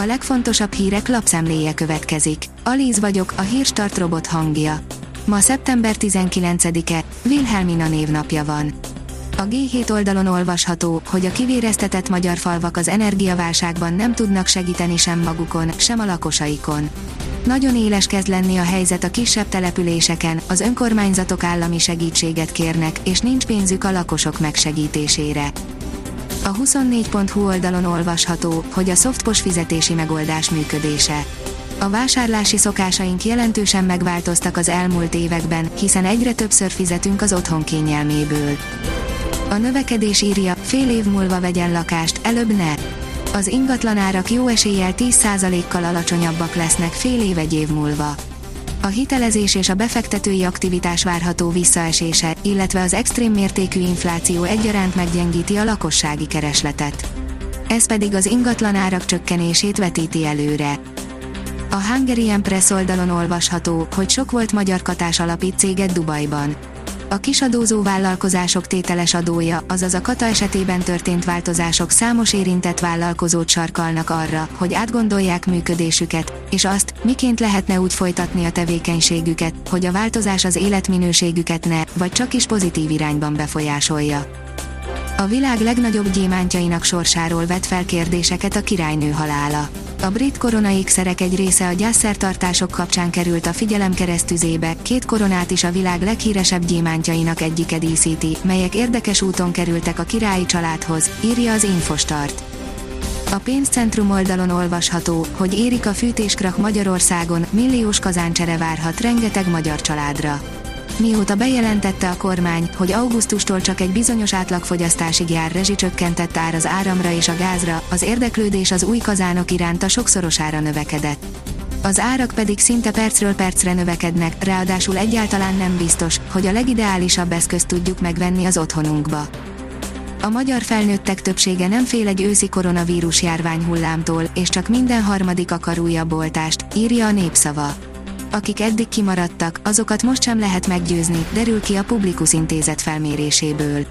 A legfontosabb hírek lapszemléje következik. Alíz vagyok, a hírstart robot hangja. Ma szeptember 19-e, Wilhelmina névnapja van. A G7 oldalon olvasható, hogy a kivéreztetett magyar falvak az energiaválságban nem tudnak segíteni sem magukon, sem a lakosaikon. Nagyon éles kezd lenni a helyzet a kisebb településeken, az önkormányzatok állami segítséget kérnek, és nincs pénzük a lakosok megsegítésére. A 24.hu oldalon olvasható, hogy a szoftpos fizetési megoldás működése. A vásárlási szokásaink jelentősen megváltoztak az elmúlt években, hiszen egyre többször fizetünk az otthon kényelméből. A növekedés írja, fél év múlva vegyen lakást, előbb ne. Az ingatlanárak jó eséllyel 10%-kal alacsonyabbak lesznek fél év egy év múlva. A hitelezés és a befektetői aktivitás várható visszaesése, illetve az extrém mértékű infláció egyaránt meggyengíti a lakossági keresletet. Ez pedig az ingatlanárak csökkenését vetíti előre. A Hungarian Press oldalon olvasható, hogy sok volt magyar katás alapít céget Dubajban a kisadózó vállalkozások tételes adója, azaz a kata esetében történt változások számos érintett vállalkozót sarkalnak arra, hogy átgondolják működésüket, és azt, miként lehetne úgy folytatni a tevékenységüket, hogy a változás az életminőségüket ne, vagy csak is pozitív irányban befolyásolja. A világ legnagyobb gyémántjainak sorsáról vet fel kérdéseket a királynő halála a brit koronaékszerek egy része a gyászszertartások kapcsán került a figyelem keresztüzébe, két koronát is a világ leghíresebb gyémántjainak egyike díszíti, melyek érdekes úton kerültek a királyi családhoz, írja az Infostart. A pénzcentrum oldalon olvasható, hogy érik a fűtéskrach Magyarországon, milliós kazáncsere várhat rengeteg magyar családra mióta bejelentette a kormány, hogy augusztustól csak egy bizonyos átlagfogyasztásig jár rezsicsökkentett ár az áramra és a gázra, az érdeklődés az új kazánok iránt sokszorosára növekedett. Az árak pedig szinte percről percre növekednek, ráadásul egyáltalán nem biztos, hogy a legideálisabb eszközt tudjuk megvenni az otthonunkba. A magyar felnőttek többsége nem fél egy őszi koronavírus járvány hullámtól, és csak minden harmadik akar újabb oltást, írja a népszava akik eddig kimaradtak, azokat most sem lehet meggyőzni, derül ki a Publikus Intézet felméréséből.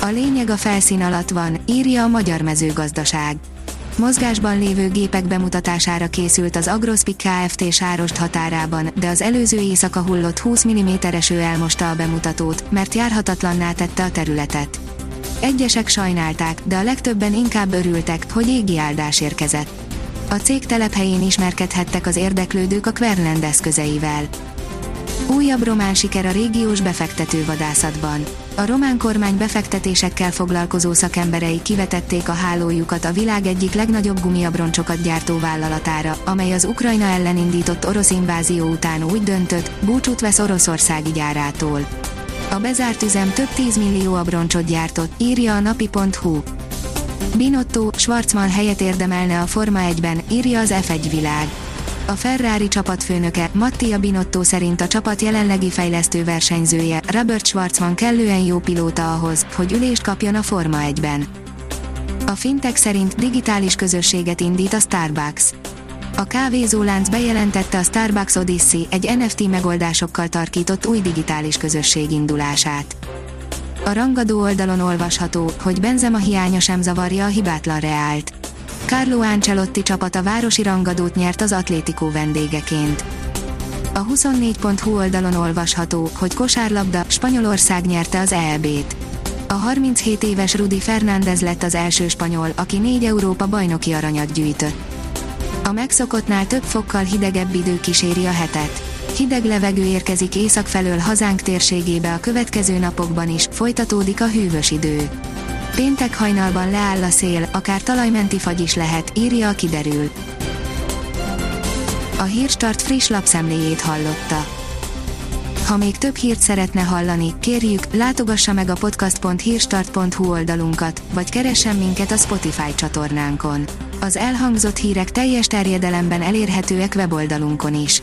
A lényeg a felszín alatt van, írja a Magyar Mezőgazdaság. Mozgásban lévő gépek bemutatására készült az Agrospik Kft. Sárost határában, de az előző éjszaka hullott 20 mm eső elmosta a bemutatót, mert járhatatlanná tette a területet. Egyesek sajnálták, de a legtöbben inkább örültek, hogy égi áldás érkezett. A cég telephelyén ismerkedhettek az érdeklődők a Querland eszközeivel. Újabb román siker a régiós befektető vadászatban. A román kormány befektetésekkel foglalkozó szakemberei kivetették a hálójukat a világ egyik legnagyobb gumiabroncsokat gyártó vállalatára, amely az Ukrajna ellen indított orosz invázió után úgy döntött, búcsút vesz oroszországi gyárától. A bezárt üzem több 10 millió abroncsot gyártott, írja a napi.hu. Binotto, Schwarzman helyet érdemelne a Forma 1-ben, írja az F1 világ. A Ferrari csapatfőnöke, Mattia Binotto szerint a csapat jelenlegi fejlesztő versenyzője, Robert Schwarzman kellően jó pilóta ahhoz, hogy ülést kapjon a Forma 1-ben. A Fintech szerint digitális közösséget indít a Starbucks. A kávézólánc bejelentette a Starbucks Odyssey egy NFT megoldásokkal tarkított új digitális közösség indulását. A rangadó oldalon olvasható, hogy Benzema hiánya sem zavarja a hibátlan Reált. Carlo Ancelotti csapata városi rangadót nyert az Atlético vendégeként. A 24.hu oldalon olvasható, hogy kosárlabda, Spanyolország nyerte az EB-t. A 37 éves Rudi Fernández lett az első spanyol, aki négy Európa bajnoki aranyat gyűjtött. A megszokottnál több fokkal hidegebb idő kíséri a hetet. Hideg levegő érkezik észak felől hazánk térségébe a következő napokban is, folytatódik a hűvös idő. Péntek hajnalban leáll a szél, akár talajmenti fagy is lehet, írja a kiderül. A Hírstart friss lapszemléjét hallotta. Ha még több hírt szeretne hallani, kérjük, látogassa meg a podcast.hírstart.hu oldalunkat, vagy keressen minket a Spotify csatornánkon. Az elhangzott hírek teljes terjedelemben elérhetőek weboldalunkon is.